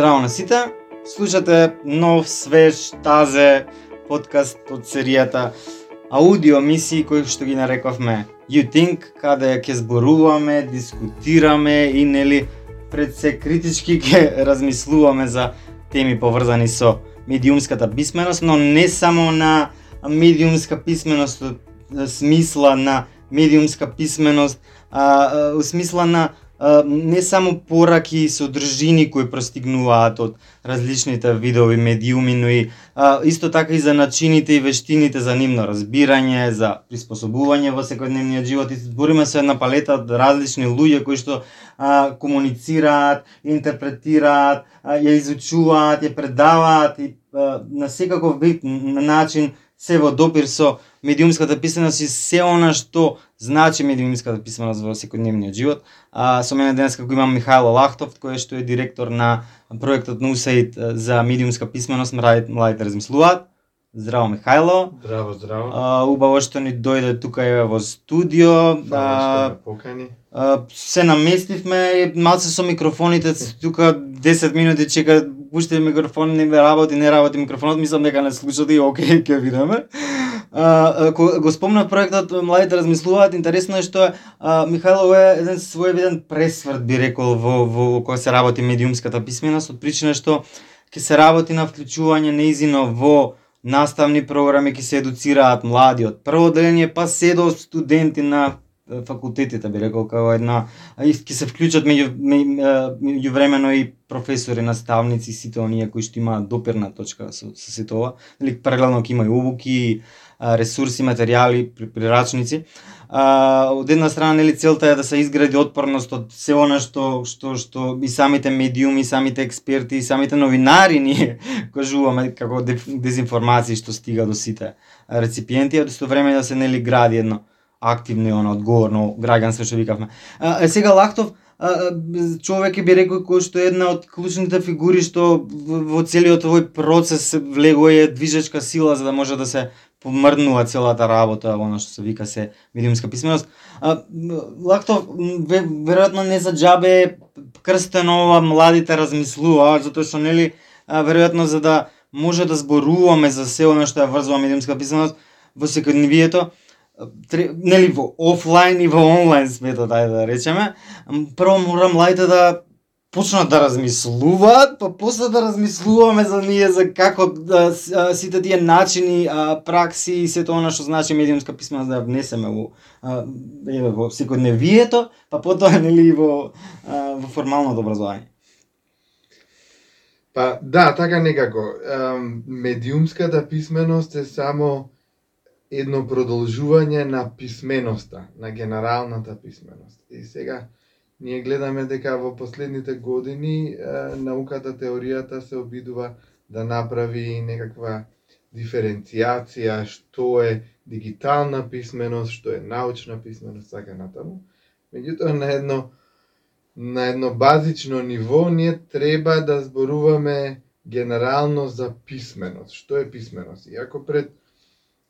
Здраво на сите. Слушате нов, свеж, тазе подкаст од серијата аудио мисии кои што ги нарековме You Think, каде ќе зборуваме, дискутираме и нели пред се критички ќе размислуваме за теми поврзани со медиумската писменост, но не само на медиумска писменост смисла на медиумска писменост, а, а, смисла на не само пораки и содржини кои простигнуваат од различните видови медиуми, но и а, исто така и за начините и вештините за нивно разбирање, за приспособување во секојдневниот живот. И збориме со една палета од различни луѓе кои што а, комуницираат, интерпретираат, а, ја изучуваат, ја предаваат и а, на секаков вид начин се во допир со медиумската писменост и се она што значи медиумската писменост во секојдневниот живот. А, со мене денес како имам Михајло Лахтов, кој што е директор на проектот на USAID за медиумска писменост, младите, младите размислуваат. Здраво Михајло. Здраво, здраво. А, убаво што ни дојде тука е во студио. Фала што покани. А, се наместивме, малце со микрофоните, тука 10 минути чека, пуште микрофон, не работи, не работи микрофонот, мислам дека не слушате и окей, ќе видиме. А, го спомнав проектот Младите да размислуваат, интересно е што а, е еден своевиден пресврт би рекол во, во, во кој се работи медиумската писменост, од причина што ќе се работи на вклучување неизино во наставни програми, ќе се едуцираат млади од прво деление па се до студенти на факултетите би рекол како една ќе се вклучат меѓу меѓувремено и професори, наставници, сите оние кои што имаат допирна точка со, со сето ова. Нели паралелно ќе има и обуки, ресурси, материјали, прирачници. А, од една страна нели целта е да се изгради отпорност од се она што што што и самите медиуми, и самите експерти, и самите новинари ние кажуваме како дезинформации што стига до сите реципиенти, а исто време да се нели гради едно активно и оно одговорно граѓанство што викавме. А, сега Лахтов човек би рекол кој што е една од клучните фигури што во целиот овој процес влегува е движечка сила за да може да се помрднува целата работа, она што се вика се медиумска писменост. А, Лакто, веројатно не за джабе крстено ова младите размислуваат, затоа што нели веројатно за да може да зборуваме за се она што ја врзува медиумска писменост во секојдневието, нели во офлайн и во онлайн светот, ајде да, да речеме, прво мора младите да почнат да размислуваат, па после да размислуваме за ние за како да, сите тие начини, а, пракси и сето она што значи медиумска писменост да ја внесеме во еве во секојдневието, па потоа нели во а, во формалното образование. Па да, така некако. Медиумската писменост е само едно продолжување на писменоста, на генералната писменост. И сега Ние гледаме дека во последните години науката, теоријата се обидува да направи некаква диференцијација што е дигитална писменост, што е научна писменост, така натаму. Меѓутоа на едно на едно базично ниво ние треба да зборуваме генерално за писменост. Што е писменост? Иако пред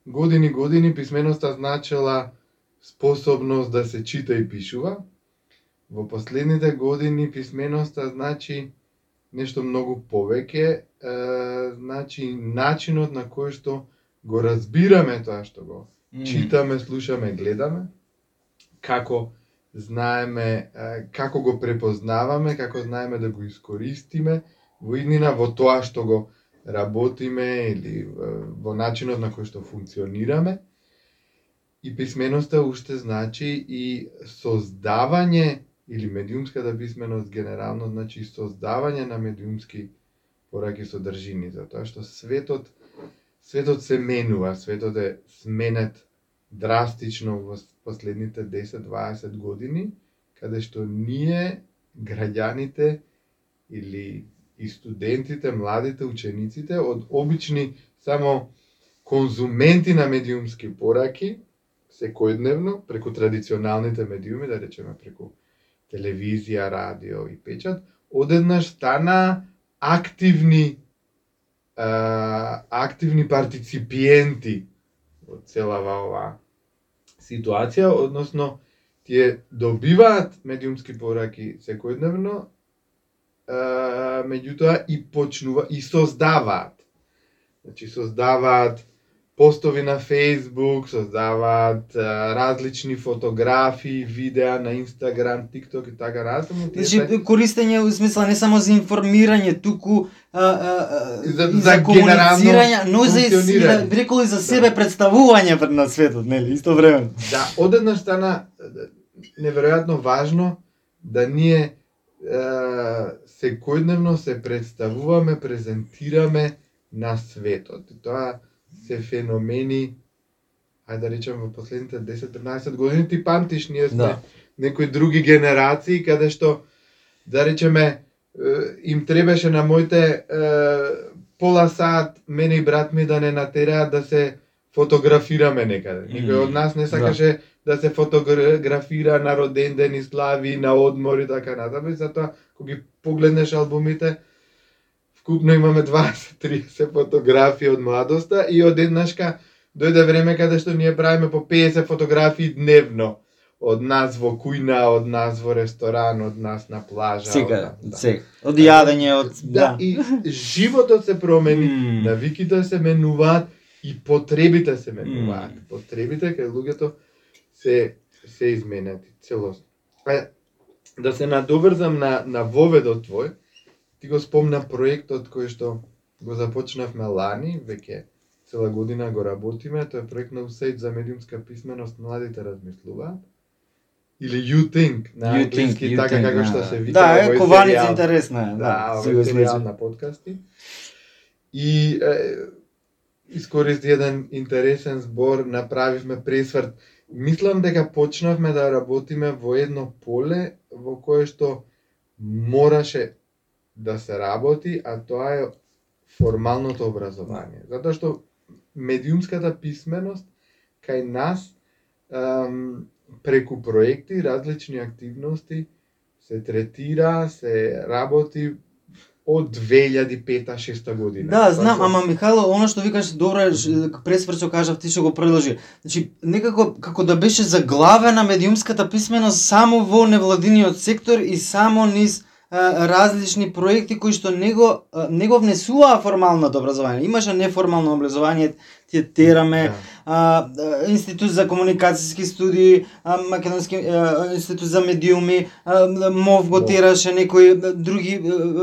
години години писменоста значела способност да се чита и пишува, Во последните години писменоста значи нешто многу повеќе, е, значи начинот на кој што го разбираме тоа што го mm. читаме, слушаме, гледаме, како знаеме, е, како го препознаваме, како знаеме да го искористиме во иднина во тоа што го работиме или во начинот на кој што функционираме. И писменоста уште значи и создавање или медиумската писменост генерално значи создавање на медиумски пораки содржини, затоа што светот светот се менува, светот е сменет драстично во последните 10-20 години, каде што ние граѓаните или и студентите, младите, учениците од обични само конзументи на медиумски пораки секојдневно преку традиционалните медиуми, да речеме преку телевизија, радио и печат, одеднаш стана активни а, активни партиципиенти во целава ова ситуација, односно тие добиваат медиумски пораки секојдневно меѓутоа и почнува и создаваат. Значи создаваат постови на Facebook, создаваат а, различни фотографии, видеа на Инстаграм, TikTok и така. Тие Значи, се- користење у смисла не само за информирање, туку а, а, За- и за комуницирање, но и за да, рекол и за себе представување пред на светот, нели, исто време. Да, одеднаш стана е, неверојатно важно да ние секојдневно се представуваме, презентираме на светот. Тоа се феномени, ајде да речем во последните 10-15 години, ти памтиш, ние сме Да. некои други генерации каде што да речеме им требаше на моите е, пола сат мене и брат ми да не натераат да се фотографираме некаде. Никој од нас не сакаше да, се фотографира на роден ден, изглави, на одмор и така натаму. И затоа кога ги погледнеш албумите, вкупно имаме 20-30 фотографии од младоста и од еднашка дојде време каде што ние правиме по 50 фотографии дневно. Од нас во кујна, од нас во ресторан, од нас на плажа. Секаде, од, да. се. Од јадење, од Да, и животот се промени, М. навиките се менуваат и потребите се менуваат. М. Потребите кај луѓето се се изменети целосно. Да се надоврзам на на воведот твој, ти го спомна проектот кој што го започнавме лани, веќе цела година го работиме, тоа е проект на USAID за медиумска писменост младите размислуваат. Или You Think на You англиски, think, you така think, како да, што да. се вика Да, во е, кованица интересна е, Да, да, серијал на подкасти. И е, искористи еден интересен збор, направивме пресврт. Мислам дека почнавме да работиме во едно поле во кое што мораше да се работи, а тоа е формалното образование. Затоа што медиумската писменост кај нас ем, преку проекти, различни активности се третира, се работи од 2005-2006 година. Да, знам, Па, ама Михајло, она што викаш добро што кажав ти што го продолжи. Значи, некако како да беше заглавена медиумската писменост само во невладиниот сектор и само низ различни проекти кои што него него внесуваа формалното образование. Имаше неформално образование, тие тераме, Да. Институт за комуникацијски студии, Македонски Институт за медиуми, МОВ го Мов. тераше, некои други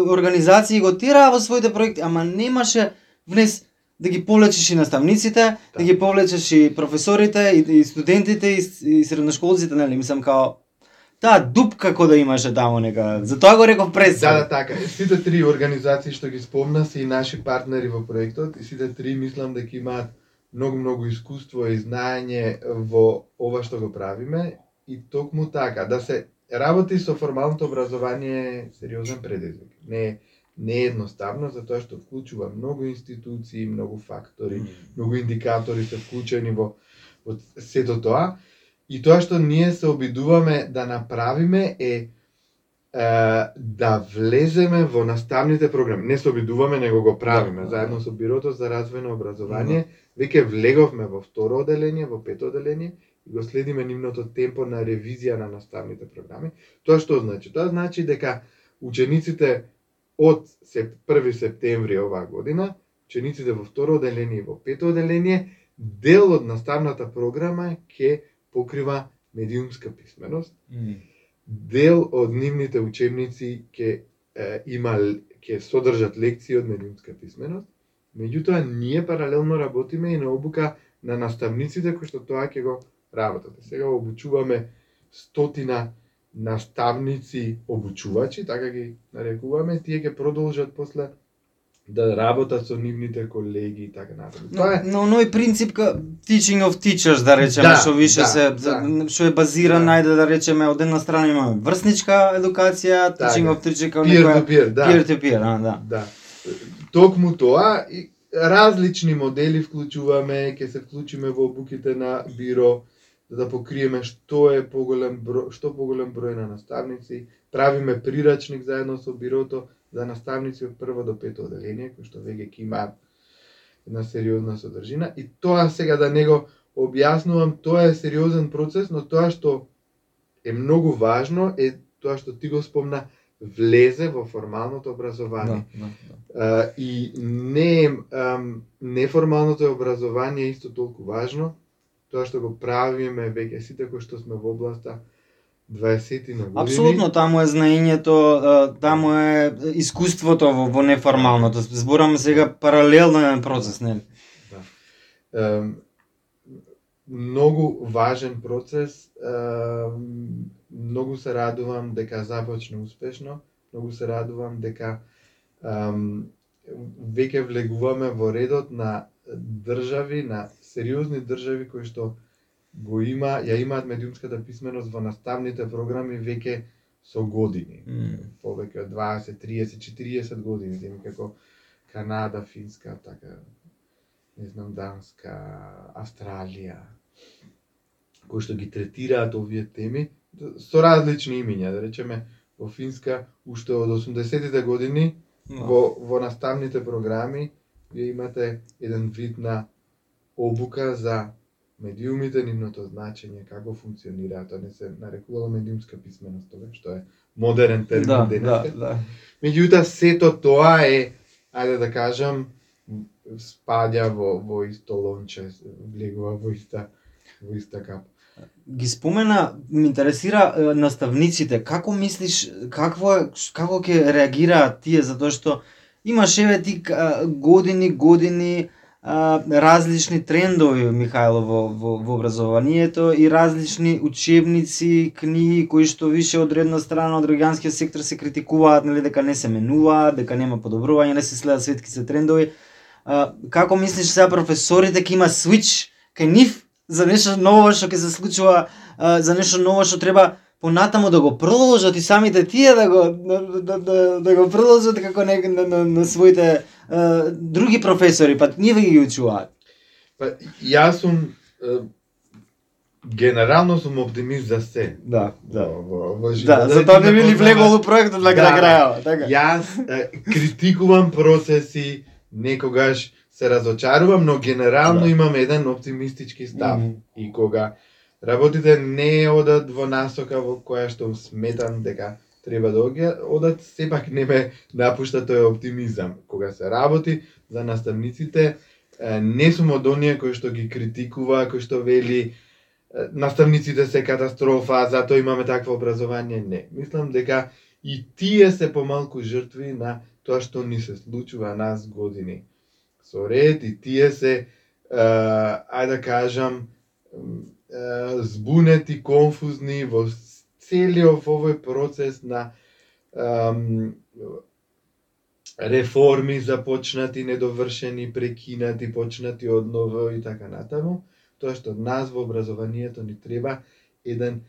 организации го тераа во своите проекти, ама немаше внес да ги повлечеш и наставниците, да, ги повлечеш и професорите, и, и студентите, и, и средношколците, нели, мислам као таа дупка кој да имаше таму нека. Затоа го реков пред Да, да, така. Сите три организации што ги спомна се и наши партнери во проектот и сите три мислам дека имаат многу многу искуство и знаење во ова што го правиме и токму така да се работи со формалното образование е сериозен предизвик. Не не е едноставно затоа што вклучува многу институции, многу фактори, многу индикатори се вклучени во, во сето тоа. И тоа што ние се обидуваме да направиме е, е да влеземе во наставните програми. Не се обидуваме, него го правиме. Да. Заедно со Бирото за развој на образование, веќе влеговме во второ оделение, во пето оделение и го следиме нивното темпо на ревизија на наставните програми. Тоа што значи? Тоа значи дека учениците од сеп, 1 септември оваа година, учениците во второ оделение и во пето оделение, дел од наставната програма ќе покрива медиумска писменост, дел од нивните учебници ќе има ќе содржат лекции од медиумска писменост. Меѓутоа ние паралелно работиме и на обука на наставниците кои што тоа ќе го работат. Сега обучуваме стотина наставници обучувачи, така ги нарекуваме, тие ќе продолжат после да работат со нивните колеги и така натаму. Тоа е но оној принцип ка teaching of teachers да речеме Да, што више да, се да. што е базиран Да. најде да речеме од една страна имаме врсничка едукација, teaching Така. of teachers како peer to некоја peer, да. peer to peer, а, да. Да. Токму тоа и различни модели вклучуваме, ќе се вклучиме во обуките на биро за да покриеме што е поголем број, што поголем број на наставници, правиме прирачник заедно со бирото за наставници од прво до пето оделение, кои што веќе ќе имаат една сериозна содржина и тоа сега да него објаснувам, тоа е сериозен процес, но тоа што е многу важно е тоа што ти го спомна, влезе во формалното образование. Да, да, да. А, и не ам, неформалното образование е исто толку важно, тоа што го правиме веќе сите кои што сме во областа 20 на години. Апсолутно, таму е знаењето, таму е искуството во, во неформалното. Зборам сега паралелен процес, нели? Да. Ем, многу важен процес. Ем, многу се радувам дека започна успешно. Многу се радувам дека ем, веќе влегуваме во редот на држави, на сериозни држави кои што го има, ја имаат медиумската писменост во наставните програми веќе со години. М. Повеќе од 20, 30, 40 години, теми како Канада, Финска, така, не знам, Данска, Австралија, кои што ги третираат овие теми со различни имиња, да речеме во Финска уште од 80-тите години во, во наставните програми вие имате еден вид на обука за медиумите, нивното значење, како функционираат, тоа не се нарекувало медиумска писменост, тоа што е модерен термин Да, да, денеска. да. Меѓутоа сето тоа е, ајде да кажам, спаѓа во во исто лонче, влегува во иста во иста кап. Ги спомена, ме интересира наставниците. Како мислиш, какво е, како ќе реагираат тие затоа што имаш еве ти години, години а, различни трендови Михајло во, во, во образованието и различни учебници, книги кои што више од една страна од граѓанскиот сектор се критикуваат, нели дека не се менуваат, дека нема подобрување, не се следат светските трендови. А, како мислиш сега професорите ќе има свич кај нив за нешто ново што ќе се случува, а, за нешто ново што треба понатаму да го продолжат и самите тие да го да, да, да, да го продолжат како не, на, на, на своите а, други професори, па ниве ги учуваат. Па јас сум е, генерално сум оптимист за се. Да, Во, во, во Да, животот. затоа не би ни Познавам- влегол у проектот на Да, край крајава, така. Јас е, критикувам процеси, некогаш се разочарувам, но генерално Да. имам еден оптимистички став. Мгм. И кога работите да не одат во насока во која што сметам дека треба да одат, сепак не ме напушта тој оптимизам. Кога се работи за наставниците, не сум од оние кои што ги критикува, кои што вели наставниците се катастрофа, затоа имаме такво образование. Не. Мислам дека и тие се помалку жртви на тоа што ни се случува нас години. Со ред и тие се, ајде да кажам, збунети, конфузни во целиот овој процес на ем, реформи започнати, недовршени, прекинати, почнати одново и така натаму. Тоа што нас во образованието ни треба еден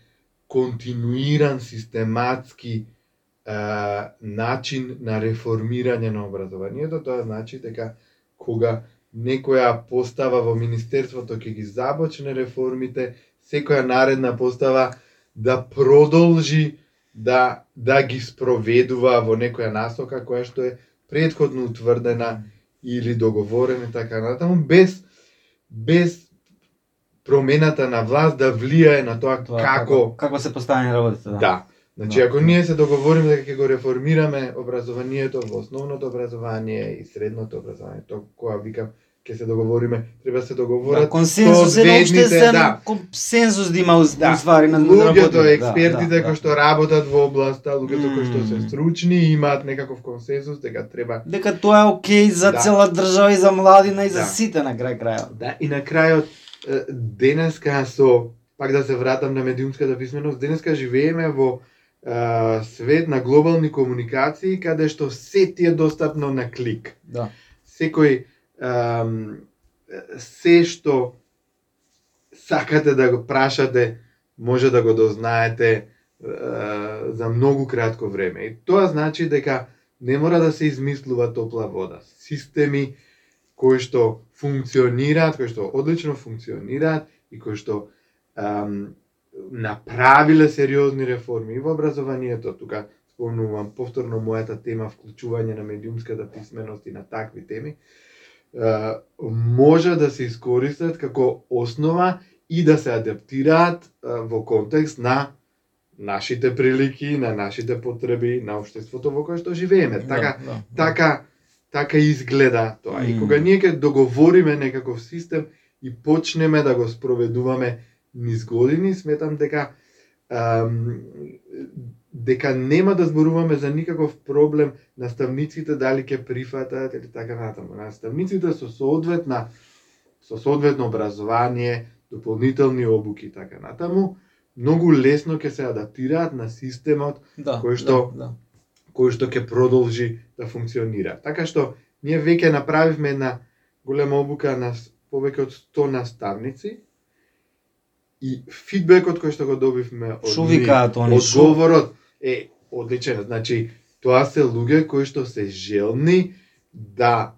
континуиран, систематски е, начин на реформирање на образованието. Тоа значи дека кога некоја постава во Министерството ќе ги забочне реформите, секоја наредна постава да продолжи да, да ги спроведува во некоја насока која што е предходно утврдена или договорена и така натаму, без, без промената на власт да влијае на тоа, Тоа како како се поставени работите, да. Да. Значи, Да. ако ние се договориме дека ќе го реформираме образованието во основното образование и средното образование, тоа кога викам ќе се договориме, треба да се Да, договорат консензус е се да. консензус да има Да. уствари на луѓето, работите, експертите да, да, кои што работат во областа, луѓето кои што се стручни, имаат некаков консензус дека треба Дека тоа е окей за Да. цела држава и за младина и за Да. сите на крај крајот. Да, и на крајот денеска со пак да се вратам на медиумската писменост, денеска живееме во свет на глобални комуникации каде што се ти е достапно на клик. Да. Секој ем, се што сакате да го прашате, може да го дознаете за многу кратко време. И тоа значи дека не мора да се измислува топла вода. Системи кои што функционираат, кои што одлично функционираат и кои што направиле сериозни реформи и во образованието, тука спомнувам повторно мојата тема вклучување на медиумската писменост и на такви теми, може да се искористат како основа и да се адаптираат во контекст на нашите прилики, на нашите потреби, на општеството во кое што живееме. Така, да, да. така, така изгледа тоа. И Мм. кога ние ќе договориме некаков систем и почнеме да го спроведуваме низ години, сметам дека ам, дека нема да зборуваме за никаков проблем наставниците дали ќе прифатат или така натаму. Наставниците со соодветна со соодветно образование, дополнителни обуки и така натаму, многу лесно ќе се адаптираат на системот да, кој што- да, да. кој што ќе продолжи да функционира. Така што ние веќе направивме една голема обука на повеќе од 100 наставници и фидбекот кој што го добивме од Шо нив, викаат они? Одговорот е одличен. Значи, тоа се луѓе кои што се желни да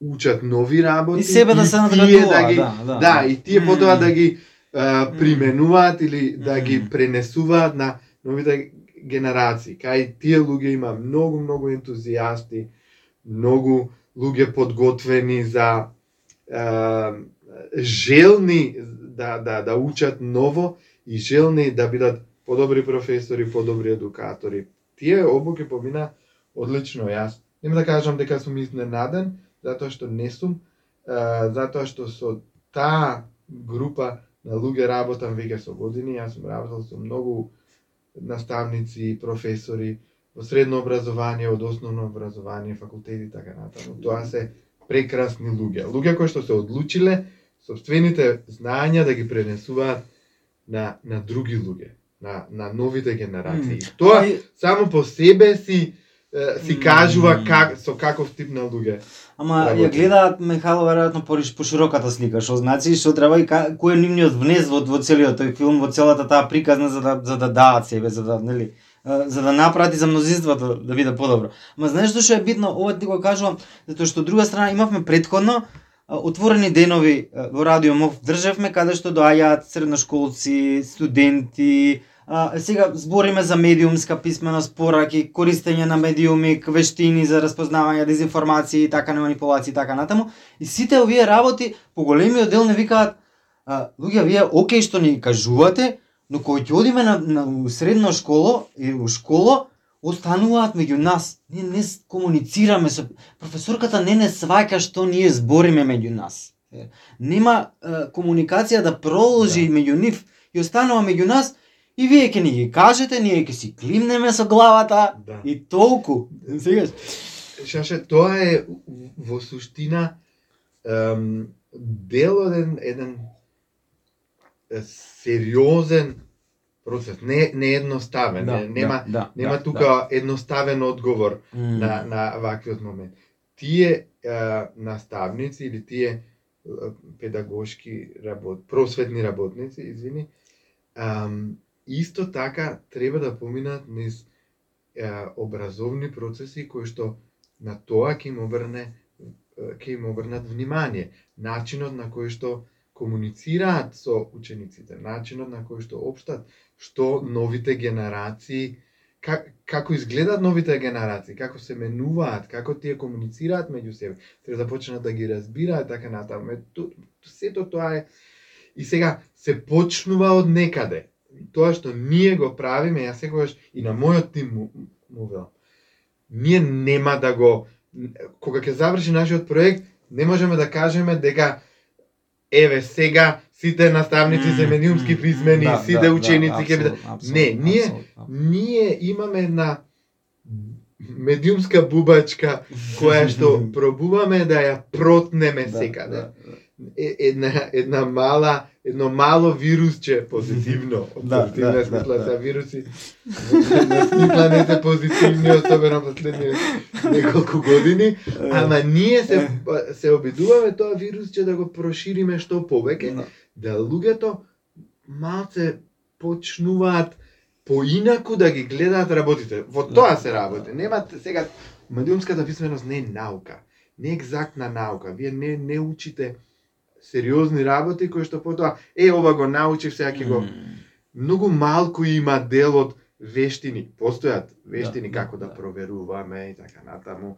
учат нови работи И себе да се тие надградуваат, да ги да, да. да, и тие потоа да ги а, применуваат или да ги пренесуваат на новите генерации. Кај тие луѓе има многу, многу ентузијасти, многу луѓе подготвени за а, желни да, да, да учат ново и желни да бидат подобри професори, подобри едукатори. Тие обуки помина одлично. Јас нема да кажам дека сум изненаден, затоа што не сум, затоа што со таа група на луѓе работам веќе со години. Јас сум работел со многу наставници, професори во средно образование, од основно образование, факултети и така натаму. Тоа се прекрасни луѓе. Луѓе кои што се одлучиле собствените знаења да ги пренесуваат на на други луѓе, на на новите генерации. М. Тоа И- само по себе си си кажува как со каков тип на луѓе. Ама ја гледаат Михало веројатно по, по широката слика, што значи што треба и кој е нивниот внес во, во целиот тој филм, во целата таа приказна за да за да даат себе, за да нели за да напрати за мнозинството да биде подобро. Ма знаеш што е битно, ова ти го кажувам, затоа што од друга страна имавме предходно отворени денови во Радио МОВ држевме каде што доаѓаат средношколци, студенти, А, сега збориме за медиумска писменост, пораки, користење на медиуми, вештини за распознавање дезинформации, така на манипулации и така натаму. И сите овие работи по големиот дел не викаат а, луѓе вие окей што ни кажувате, но кој ќе одиме на, на на средно школо и у школо, остануваат меѓу нас. Ние не с- комуницираме со професорката не не сваќа што ние збориме меѓу нас. Нема е, комуникација да продолжи Да. меѓу нив и останува меѓу нас и вие ќе ни ги кажете, ние ќе си климнеме со главата Да. и толку. Сегаш. Шаше, тоа е во суштина ем, дел од еден, сериозен процес, не не едноставен, не, нема да, нема да, тука едноставен одговор да. на на ваквиот момент. Тие е, наставници или тие е, педагошки работ, просветни работници, извини, ам, исто така треба да поминат низ е, образовни процеси кои што на тоа ќе им обрне е, ќе им обрнат внимание. Начинот на кој што комуницираат со учениците, начинот на кој што општат, што новите генерации как, како изгледаат новите генерации, како се менуваат, како тие комуницираат меѓу себе. Треба започнат да ги разбираат така натаму. Е, Сето тоа е и сега се почнува од некаде. Тоа што ние го правиме, јас секогаш и на мојот тим му, му велам. Ние нема да го кога ќе заврши нашиот проект, не можеме да кажеме дека еве сега сите наставници се медиумски м, писмени, да, сите да, ученици да, ќе бидат апсолутно, апсолутно, Не, ние- апсолутно. ние имаме една медиумска бубачка која што пробуваме да ја протнеме Да, секаде. да, Е, една една мала едно мало вирусче позитивно, Да, позитивна да, смисла да, да. вируси. На смисла не се позитивни, особено последни неколку години, ама ние се се обидуваме тоа вирусче да го прошириме што повеќе, Да. да луѓето малце почнуваат поинаку да ги гледаат работите. Во Да, тоа се работи. Нема сега медиумската писменост не е наука, не е екзактна наука. Вие не не учите сериозни работи кои што потоа е ова го научив сега ќе го многу малку има дел од вештини. Постојат вештини Да, како да, да, да. проверуваме и така натаму.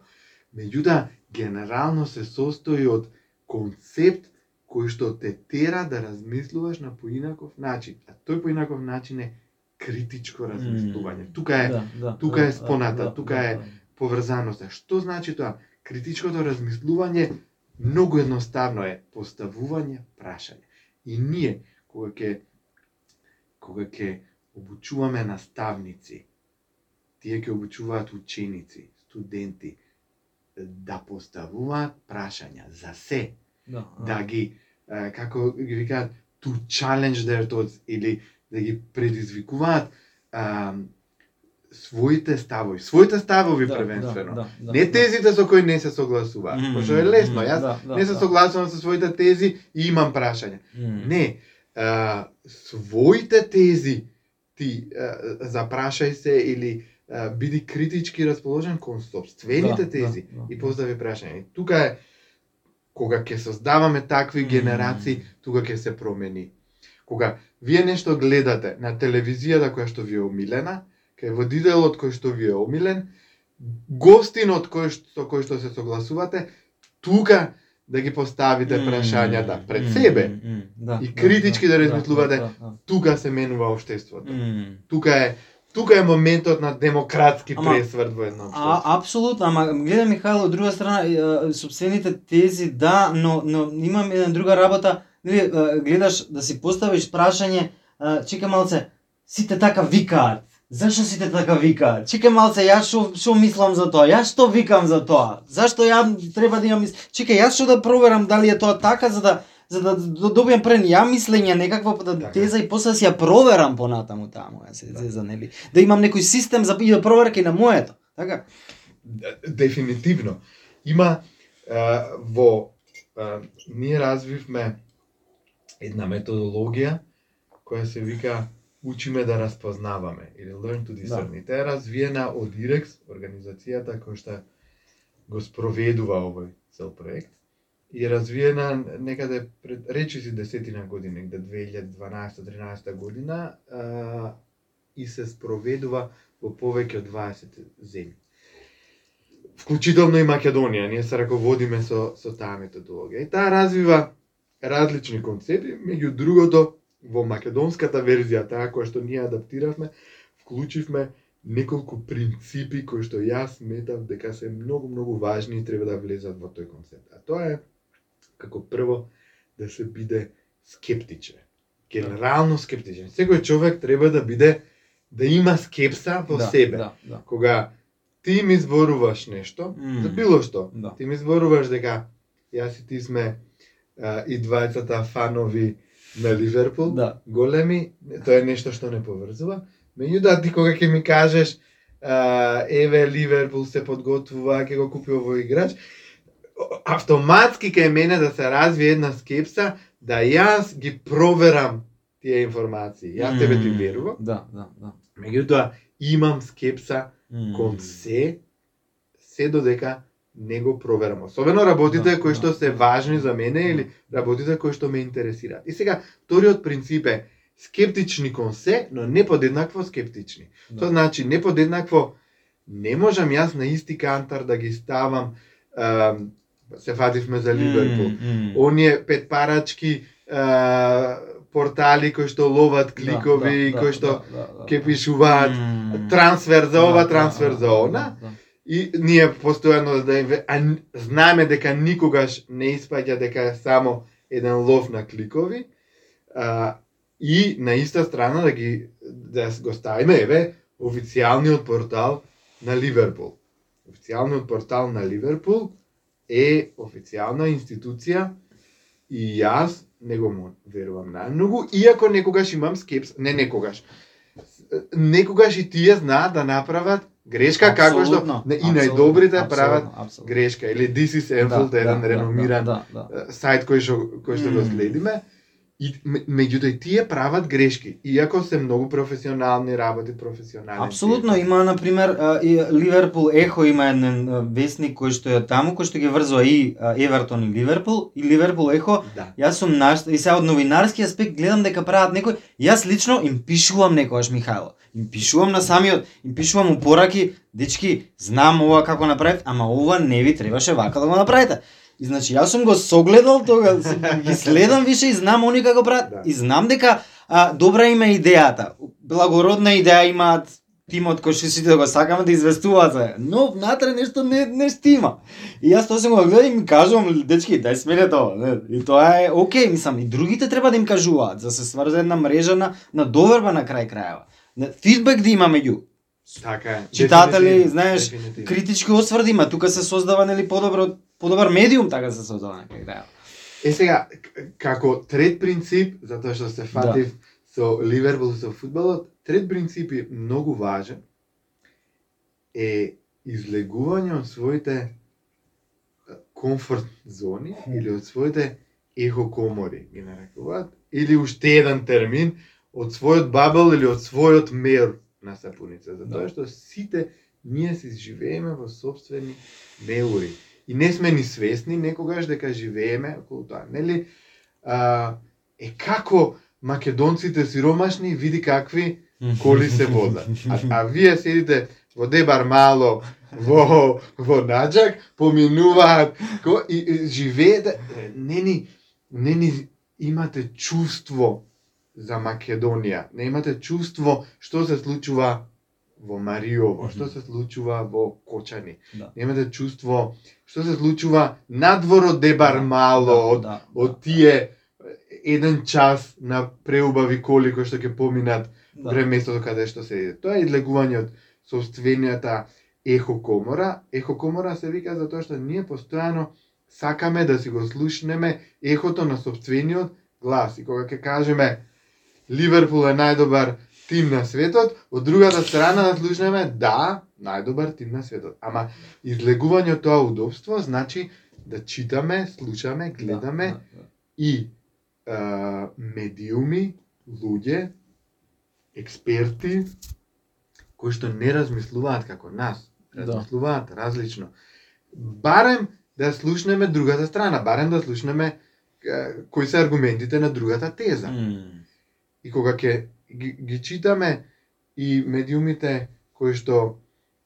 Меѓутоа, генерално се состои од концепт кој што те тера да размислуваш на поинаков начин. А тој поинаков начин е критичко размислување. Тука е да, да, тука да, е споната, да, тука да, е да. поврзаноста. Што значи тоа? Критичкото размислување многу едноставно е поставување прашање. И ние кога ќе кога ќе обучуваме наставници, тие ќе обучуваат ученици, студенти да поставуваат прашања за се, да, да ги е, како ги викаат to challenge their thoughts или да ги предизвикуваат своите ставови, своите ставови да, првенствено. Да, да, Не да. тезите со кои не се согласуваат. Мм, Пошто е лесно, јас да, да, не се да. согласувам со своите тези и имам прашање. Мм. Не, а, своите тези ти а, запрашај се или а, биди критички расположен кон собствените Да, тези да, да. и постави прашање. Тука е кога ќе создаваме такви генерации, тука ќе се промени. Кога вие нешто гледате на телевизијата која што ви е омилена, кај водителот кој што ви е омилен, гостинот кој што, кој што се согласувате, тука да ги поставите прашањата пред мм, себе. мм, да, и критички да размислувате. да, да, Тука се менува општеството. да. Мм. Тука е тука е моментот на демократски Ама, пресврт во едно А, општество. апсолутно, ама гледам Михајло, од друга страна, собствените тези, да, но, но имам една друга работа, нели, гледаш да си поставиш прашање, чека малце, сите така викаат. Зашо сите така викаат? Чека малце, јас што што мислам за тоа? Јас што викам за тоа? Зашто ја треба да имам мис... Чека, јас што да проверам дали е тоа така за да за да д- добијам прен ја мислење некаква да Така. теза и после да си ја проверам понатаму таа моја се Да. теза, нели? Да имам некој систем за и да проверка и на моето. Така? Дефинитивно. Има а, во а, ние развивме една методологија која се вика учиме да распознаваме или learn to discern. Да. Таа е развиена од IREX, организацијата која што го спроведува овој цел проект и е развиена некаде пред речиси десетина години, негде 2012-13 година а, и се спроведува во повеќе од 20 земји. Вклучително и Македонија, ние се раководиме со, со таа методологија. И таа развива различни концепти, меѓу другото, во македонската верзија, таа која што ние адаптиравме, вклучивме неколку принципи кои што јас сметав дека се многу многу важни и треба да влезат во тој концепт. А тоа е како прво да се биде скептичен. Генерално скептичен. Секој човек треба да биде да има скепса во да, себе. Да, да. Кога ти ми зборуваш нешто, Мм. за било што, Да. ти ми зборуваш дека јас и ти сме а, и двајцата фанови на Ливерпул, Да. големи, тоа е нешто што не поврзува. Меѓутоа ти кога ќе ми кажеш а, еве Ливерпул се подготвува, ќе го купи овој играч, автоматски кај мене да се развие една скепса да јас ги проверам тие информации. Јас тебе ти верувам, Да, да, да. меѓутоа имам скепса кон се, се додека не го проверам. Особено работите Да, кои што да, се да. важни за мене или работите кои што ме интересираат. И сега, вториот принцип е скептични кон се, но не подеднакво скептични. Да. Тоа значи не подеднакво не можам јас на исти кантар да ги ставам ам, се фативме за Ливерпул. Мм, мм. Оние петпарачки а, портали кои што ловат кликови, Да, да, кои да, што да, да, да. ќе пишуваат Мм. трансфер за ова, Да, трансфер да, за да, она. да, да. И ние постојано да им а знаеме дека никогаш не испаѓа дека е само еден лов на кликови. А, и на иста страна да ги да го ставиме еве официјалниот портал на Ливерпул. Официјалниот портал на Ливерпул е официјална институција и јас не го му верувам најмногу, иако некогаш имам скепс, не некогаш. Некогаш и тие знаат да направат грешка како што не, и најдобрите прават грешка. Или This is Enfield Да, еден да, реномиран да, да, да. е, сајт кој што кој што го следиме и ме- меѓутоа и тие прават грешки иако се многу професионални работи професионални Апсолутно има на пример Ливерпул Ехо има еден а, весник кој што е таму кој што ги врзува и Евертон и Ливерпул и Ливерпул Ехо. Да. Јас сум наш и сега од новинарски аспект гледам дека прават некој јас лично им пишувам некогаш Михајло. Им пишувам на самиот им пишувам упораки дечки знам ова како направив ама ова не ви требаше вака да го направите И значи јас сум го согледал тога, ги следам више и знам они како прават Да. и знам дека а, добра има идејата. Благородна идеја имаат тимот кој што сите да го сакаме да известуваат за. Но внатре нешто не не стима. И јас тоа сум го гледал и ми кажувам дечки, дај смене тоа, не? И тоа е окей, мислам и другите треба да им кажуваат за да се сврзе една мрежа на на доверба на крај крајава. Не, Фидбек да има меѓу Така е. читатели, знаеш, критички осврди има, тука се создава нели подобро подобар медиум така се создава на крај крајава. Е сега, како трет принцип, затоа што се фатив со Ливерпул со фудбалот, трет принцип е многу важен, е излегување од своите комфорт зони или од своите ехо комори, ги нарекуваат, или уште еден термин, од својот бабел или од својот мер на сапуница, затоа Да. што сите ние си живееме во собствени меури. И не сме ни свесни некогаш дека живееме околу тоа. Нели? А, е како македонците сиромашни, види какви коли се возат. А, а вие седите во Дебар мало, во, во Наджак, поминуваат ко, и, и живеете, не ни, не ни имате чувство за Македонија, не имате чувство што се случува во Мариово, што се случува во Кочани. Да. Не имате чувство што се случува надвор од Дебар мало, од да, од тие еден час на преубави коли кои што ќе поминат да. вре местото каде што се Тоа е излегување од собственијата ехокомора. Ехокомора се вика затоа што ние постојано сакаме да си го слушнеме ехото на собствениот глас. И кога ќе кажеме Ливерпул е најдобар тим на светот, од другата страна да слушнеме да, најдобар тим на светот. Ама излегување од тоа удобство значи да читаме, слушаме, гледаме Да, да, да. и а, медиуми, луѓе, експерти, кои што не размислуваат како нас, Да. размислуваат различно. Барем да слушнеме другата страна, барем да слушнеме кои се аргументите на другата теза. М, И кога ќе ги, ги читаме и медиумите кои што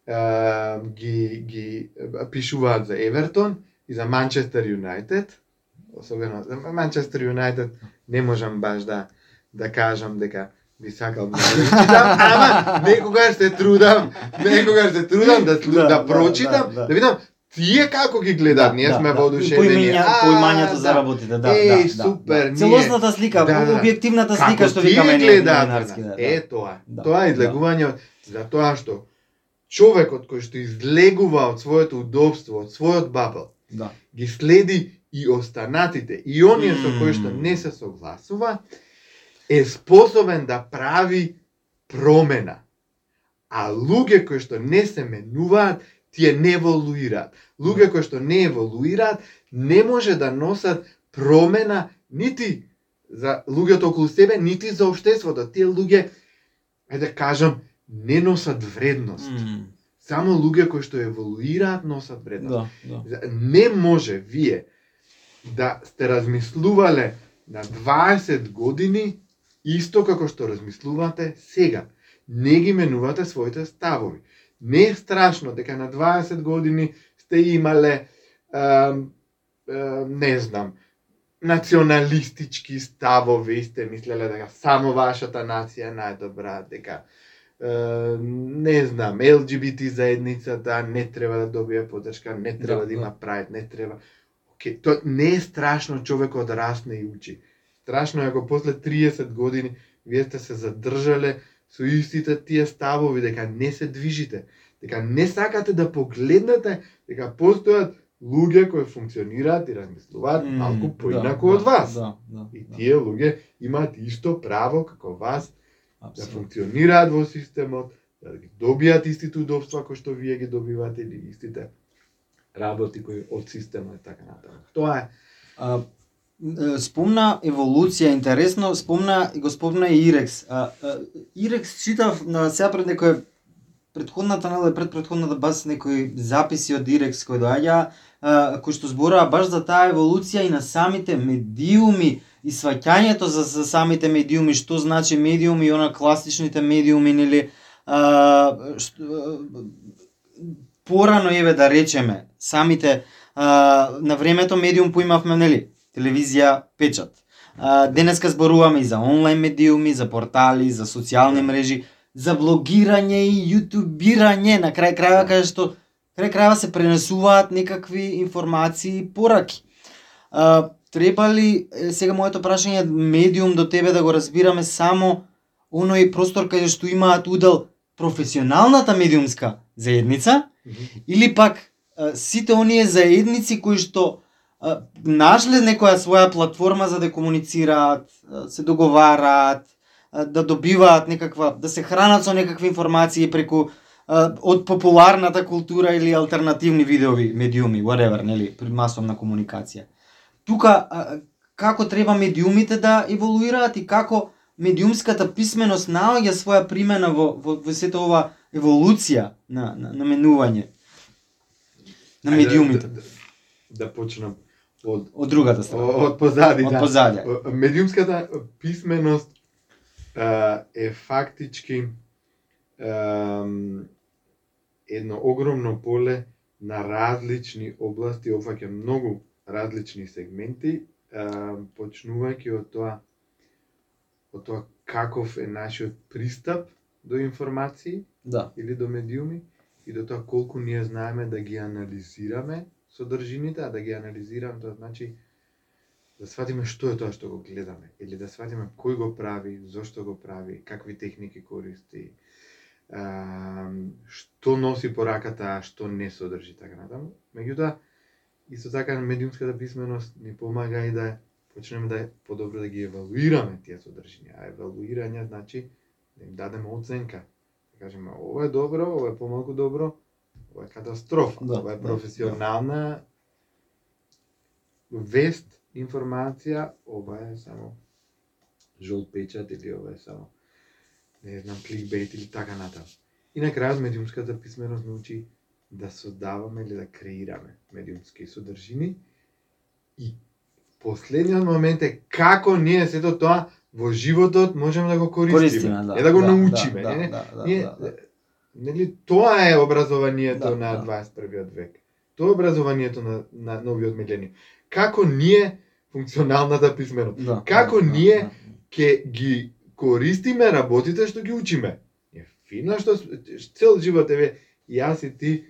а, ги, ги пишуваат за Евертон и за Манчестер Юнайтед, особено за Манчестер Юнайтед не можам баш да да кажам дека би сакал да читам, ама некогаш се трудам, некогаш се трудам да, Да, да, да, прочитам, да, да, да. видам тие како ги гледаат, ние сме воодушевени. Поимања, А, поимањето за да. работите, да, Еј, да, да. супер, да. Целосната слика, Да, да. објективната слика Како што тие викаме ние гледаат да. да. Е тоа. Да, Тоа е да. излегување од за тоа што човекот кој што излегува од своето удобство, од својот бабел, Да. ги следи и останатите, и оние со кои што не се согласува, е способен да прави промена. А луѓе кои што не се менуваат, тие не еволуираат. Луѓе кои што не еволуираат, не може да носат промена нити за луѓето околу себе, нити за општеството. Тие луѓе, ајде да кажам, не носат вредност. М, Само луѓе кои што еволуираат носат вредност. Да, да. Не може вие да сте размислувале на 20 години исто како што размислувате сега. Не ги менувате своите ставови. Не е страшно дека на 20 години сте имале, ем, ем, не знам, националистички ставови, сте мислеле дека само вашата нација е најдобра, дека е, не знам, ЛГБТ заедницата не треба да добие поддршка, не треба Да, да, има да. прајд, не треба. Океј, тоа не е страшно човекот да расне и учи. Страшно е ако после 30 години вие сте се задржале со истите тие ставови дека не се движите, дека не сакате да погледнете дека постојат луѓе кои функционираат и размислуваат М, малку да, поинаку да, од вас. Да, да. И да. тие луѓе имаат исто право како вас да Апсолутно. функционираат во системот, да ги добијат истите удобства кои што вие ги добивате или истите работи кои од системот и така натаму. Тоа е А, е, спомна еволуција, интересно, спомна и го спомна и Ирекс. А, а, Ирекс читав на сега пред некој предходната нале пред предходната баш некои записи од Ирекс кои доаѓа, кои што зборува баш за таа еволуција и на самите медиуми и сваќањето за, за самите медиуми, што значи медиуми и она класичните медиуми, нели, а, што, порано еве да речеме, самите А, на времето медиум поимавме, нели, телевизија, печат. А, денеска зборуваме и за онлайн медиуми, за портали, за социјални мрежи, за блогирање и јутубирање, на крај крајва каде што крај крајва се пренесуваат некакви информации и пораки. А, треба ли, сега моето прашање медиум до тебе да го разбираме само оној простор каде што имаат удел професионалната медиумска заедница или пак сите оние заедници кои што нашле некоја своја платформа за да комуницираат, се договараат, да добиваат некаква, да се хранат со некакви информации преку од популарната култура или алтернативни видеови, медиуми, whatever, нели, при масовна комуникација. Тука како треба медиумите да еволуираат и како медиумската писменост наоѓа своја примена во, во, во сета ова еволуција на, на, на менување на Ајде, медиумите. Да, да, почнам од Од другата страна. од позади, Од да. позади. Медиумската писменост а, е фактички ам, едно огромно поле на различни области, опфаќа многу различни сегменти, а, почнувајќи од тоа од тоа каков е нашиот пристап до информации Да. или до медиуми и до тоа колку ние знаеме да ги анализираме содржините, а да ги анализирам тоа значи да сватиме што е тоа што го гледаме или да сватиме кој го прави, зошто го прави, какви техники користи, а, што носи пораката, а што не содржи така натаму. Меѓутоа, исто така медиумската писменост ни помага и да почнеме да подобро да ги евалуираме тие содржини. А евалуирање значи да им дадеме оценка. Да кажеме ова е добро, ова е помалку добро, ова е катастрофа, Да, ова е да, професионална вест, информација, ова е само жол печат или ова е само не знам кликбейт или така натаму. И на крајот медиумската писменост научи да создаваме или да креираме медиумски содржини и последниот момент е како ние сето тоа во животот можеме да го користиме, Користиме, да. не да го да, научиме, да, не, да, да, ние, да, да. Нели тоа е образованието Да, на да. 21 век. Тоа е образованието на, на новиот милениум. Како ние функционалната писменост, Да, како да, ние да, ќе ги користиме работите што ги учиме. Е фино што цел живот еве јас и ти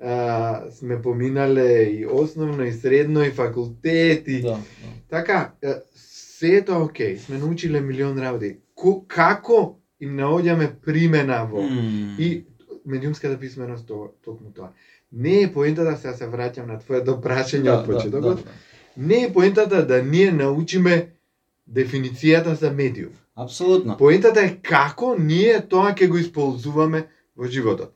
а, сме поминале и основно и средно и факултет и да, да. така се е тоа окей, сме научиле милион работи. Ко, како им наоѓаме примена во М. и медиумската писменост тоа, токму тоа. Не е поентата сега се враќам на твоето прашање од почетокот. да. Не е поентата да ние научиме дефиницијата за медиум. Апсолутно. Поентата е како ние тоа ќе го исползуваме во животот.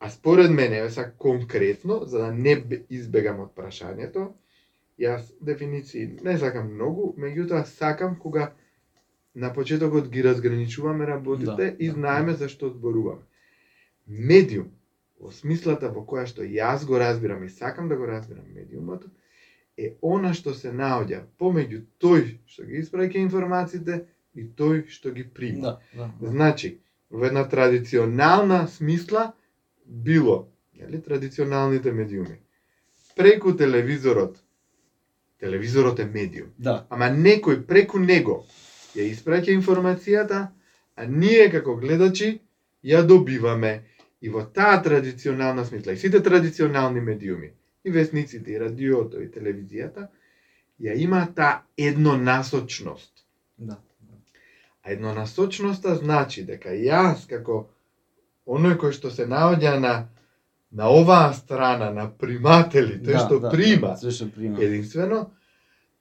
А според мене, сега конкретно, за да не бе- избегам од прашањето, јас дефиниции не сакам многу, меѓутоа сакам кога на почетокот ги разграничуваме работите Да, и да, знаеме за што зборуваме. Медиум, во смислата во која што јас го разбирам и сакам да го разбирам медиумот, е она што се наоѓа помеѓу тој што ги испраќа информациите и тој што ги прима. Да, да. да. Значи, во една традиционална смисла било, нели, традиционалните медиуми. Преку телевизорот, телевизорот е медиум, Да, ама некој преку него ја испраќа информацијата, а ние како гледачи ја добиваме и во таа традиционална смисла. И сите традиционални медиуми, и весниците, и радиото, и телевизијата, ја има таа еднонасочност. да. А еднонасочноста значи дека јас како оној кој што се наоѓа на на оваа страна на приматели, тој Да, што да, прима, Да, што прима. единствено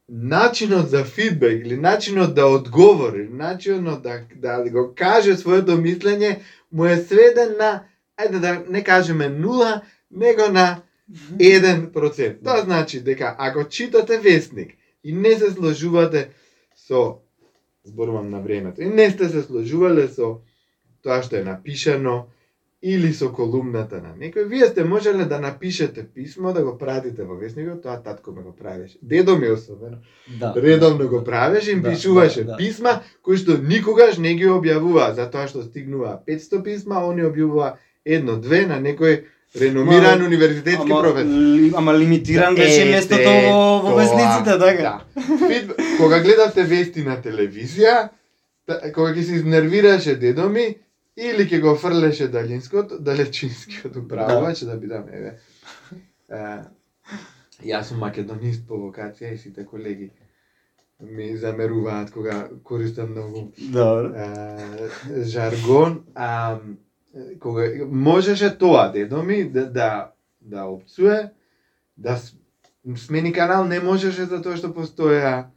начинот за фидбек или начинот да одговори, начинот да да го каже своето мислење му е сведен на ајде да не кажеме нула, него на 1%. Тоа значи дека ако читате вестник и не се сложувате со зборувам на времето, и не сте се сложувале со тоа што е напишано или со колумната на некој, вие сте можеле да напишете писмо, да го пратите во вестникот, тоа татко ме го правеше. Дедо ми особено, Да. редовно да, го да. правеше, им Да, пишуваше да, да. писма кои што никогаш не ги објавува, затоа што стигнува 500 писма, они објавува едно, две на некој реномиран универзитетски ама, професор. ли, ама лимитиран беше Ете, местото во, во вестниците, така? Да. Кога гледавте вести на телевизија, та- кога ќе се изнервираше дедо ми, или ќе го фрлеше далинското, далечинскиот управувач, да бидам, еве. Е, Јас сум македонист по вокација и сите колеги ми замеруваат кога користам многу Добро. е, жаргон, а кога можеше тоа дедо ми да да да опцуе, да смени канал не можеше затоа што постоја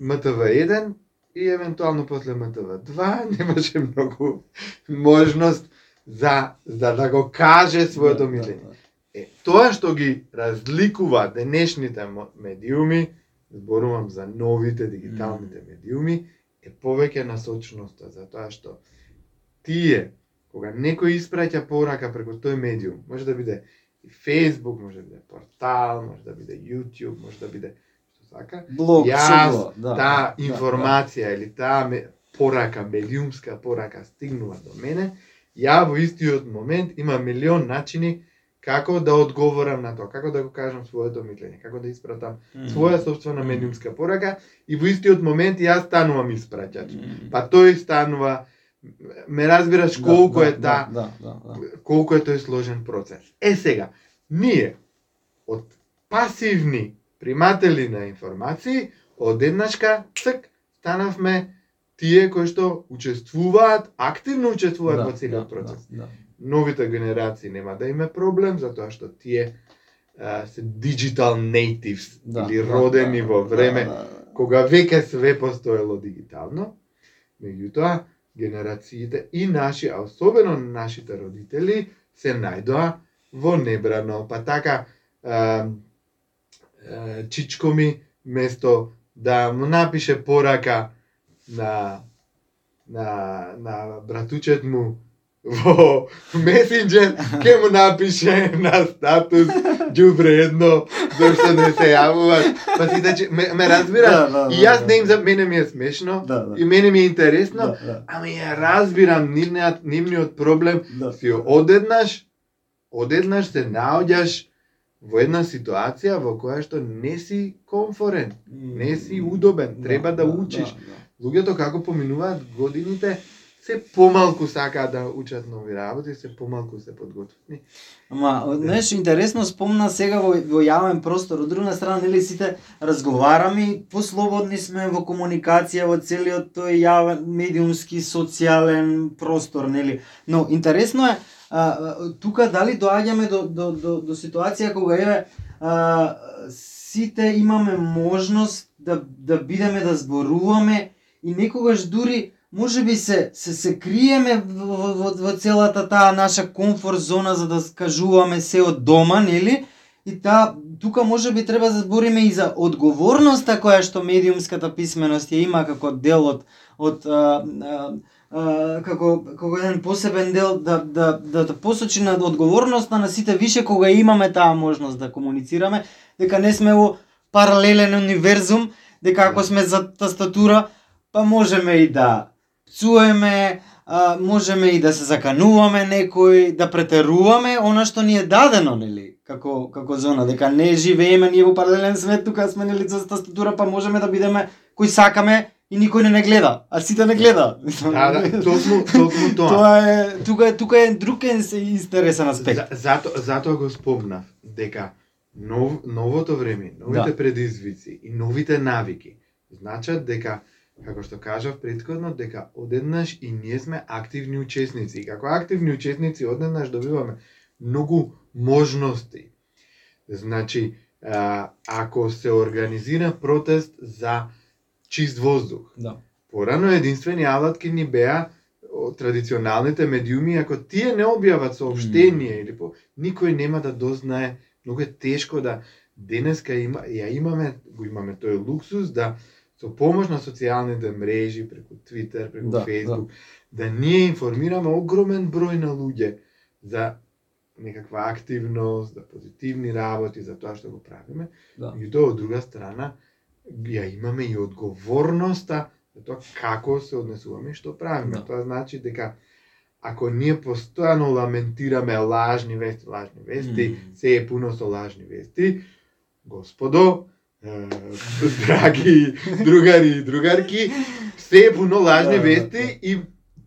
МТВ1 и евентуално после МТВ2 немаше многу можност за за да го каже своето Да, мислење. да, Е, тоа што ги разликува денешните медиуми, зборувам за новите дигиталните медиуми, е повеќе насочноста, затоа што тие, кога некој испраќа порака преку тој медиум, може да биде и Facebook, може да биде портал, може да биде YouTube, може да биде што сака, Блог, Јас, да. таа да, информација или таа ме- порака, медиумска порака стигнува до мене, ја во истиот момент има милион начини како да одговорам на тоа, како да го кажам своето мислење, како да испратам Мгм. своја собствена медиумска порака и во истиот момент јас станувам испраќач. Мгм. Па тој станува ме разбираш Да, колку да, е таа Да, да, да. колку е тој сложен процес. Е сега, ние од пасивни приматели на информации, одеднашка цк станавме тие кои што учествуваат, активно учествуваат Да, во целиот да, процес. Да, да. Новите генерации нема да име проблем затоа што тие а, се digital natives Да, или да, родени да, во време да, да. кога веќе све постоело дигитално, меѓутоа генерациите и наши, а особено нашите родители, се најдоа во небрано. Па така, а, а, чичко ми, место да му напише порака на, на, на братучет му во месенџер, ке му напише на статус ѓубре едно, зашто не се јавува. Па си да, ме, ме разбира, Да, да, и да, јас да. не им за мене ми е смешно, Да, да. и мене ми е интересно, Да, да, ами ја разбирам нивниот нивниот проблем, да. си одеднаш, одеднаш се наоѓаш во една ситуација во која што не си комфорен, не си удобен, треба да учиш. да. Луѓето како поминуваат годините, се помалку сакаат да учат нови работи, се помалку се подготвени. Ама, знаеш, интересно спомна сега во, во јавен простор, од друга страна, нели сите разговараме послободни сме во комуникација во целиот тој јавен, медиумски, социјален простор, нели? Но интересно е, а, тука дали доаѓаме до, до, до, до ситуација кога еве сите имаме можност да, да бидеме да зборуваме и некогаш дури може би се се се криеме во, во, во целата таа наша комфорт зона за да скажуваме се од дома, нели? И таа тука може би треба да збориме и за одговорноста која што медиумската писменост ја има како дел од од а, а, а, како како еден посебен дел да да да, да посочи на одговорноста на сите више кога имаме таа можност да комуницираме, дека не сме во паралелен универзум, дека ако сме за тастатура, па можеме и да пцуеме, а, можеме и да се закануваме некој, да претеруваме она што ни е дадено, нели, како како зона, дека не живееме ние во паралелен свет, тука сме нели за тастатура, па можеме да бидеме кои сакаме и никој не не гледа, а сите не гледа. Да, да, токму, токму тоа. Тоа е тука е тука е друг интересен аспект. За, зато, затоа го спомнав, дека нов, новото време, новите Да. предизвици и новите навики значат дека како што кажав предходно, дека одеднаш и ние сме активни учесници. И како активни учесници одеднаш добиваме многу можности. Значи, ако се организира протест за чист воздух, Да. Порано единствени алатки ни беа традиционалните медиуми, ако тие не објават сообштение Мм. или по никој нема да дознае, многу е тешко да денеска има ја имаме го имаме тој луксус да со помош на социјалните мрежи преку Твитер, преку Да, Facebook, да. ние информираме огромен број на луѓе за некаква активност, за позитивни работи, за тоа што го правиме. Да. Меѓутоа, од друга страна, ја имаме и одговорноста за тоа како се однесуваме и што правиме. Да. Тоа значи дека ако ние постојано ламентираме лажни вести, лажни вести, Мм. се е пуно со лажни вести, господо, драги другари и другарки, се е пуно лажни Да, да, вести и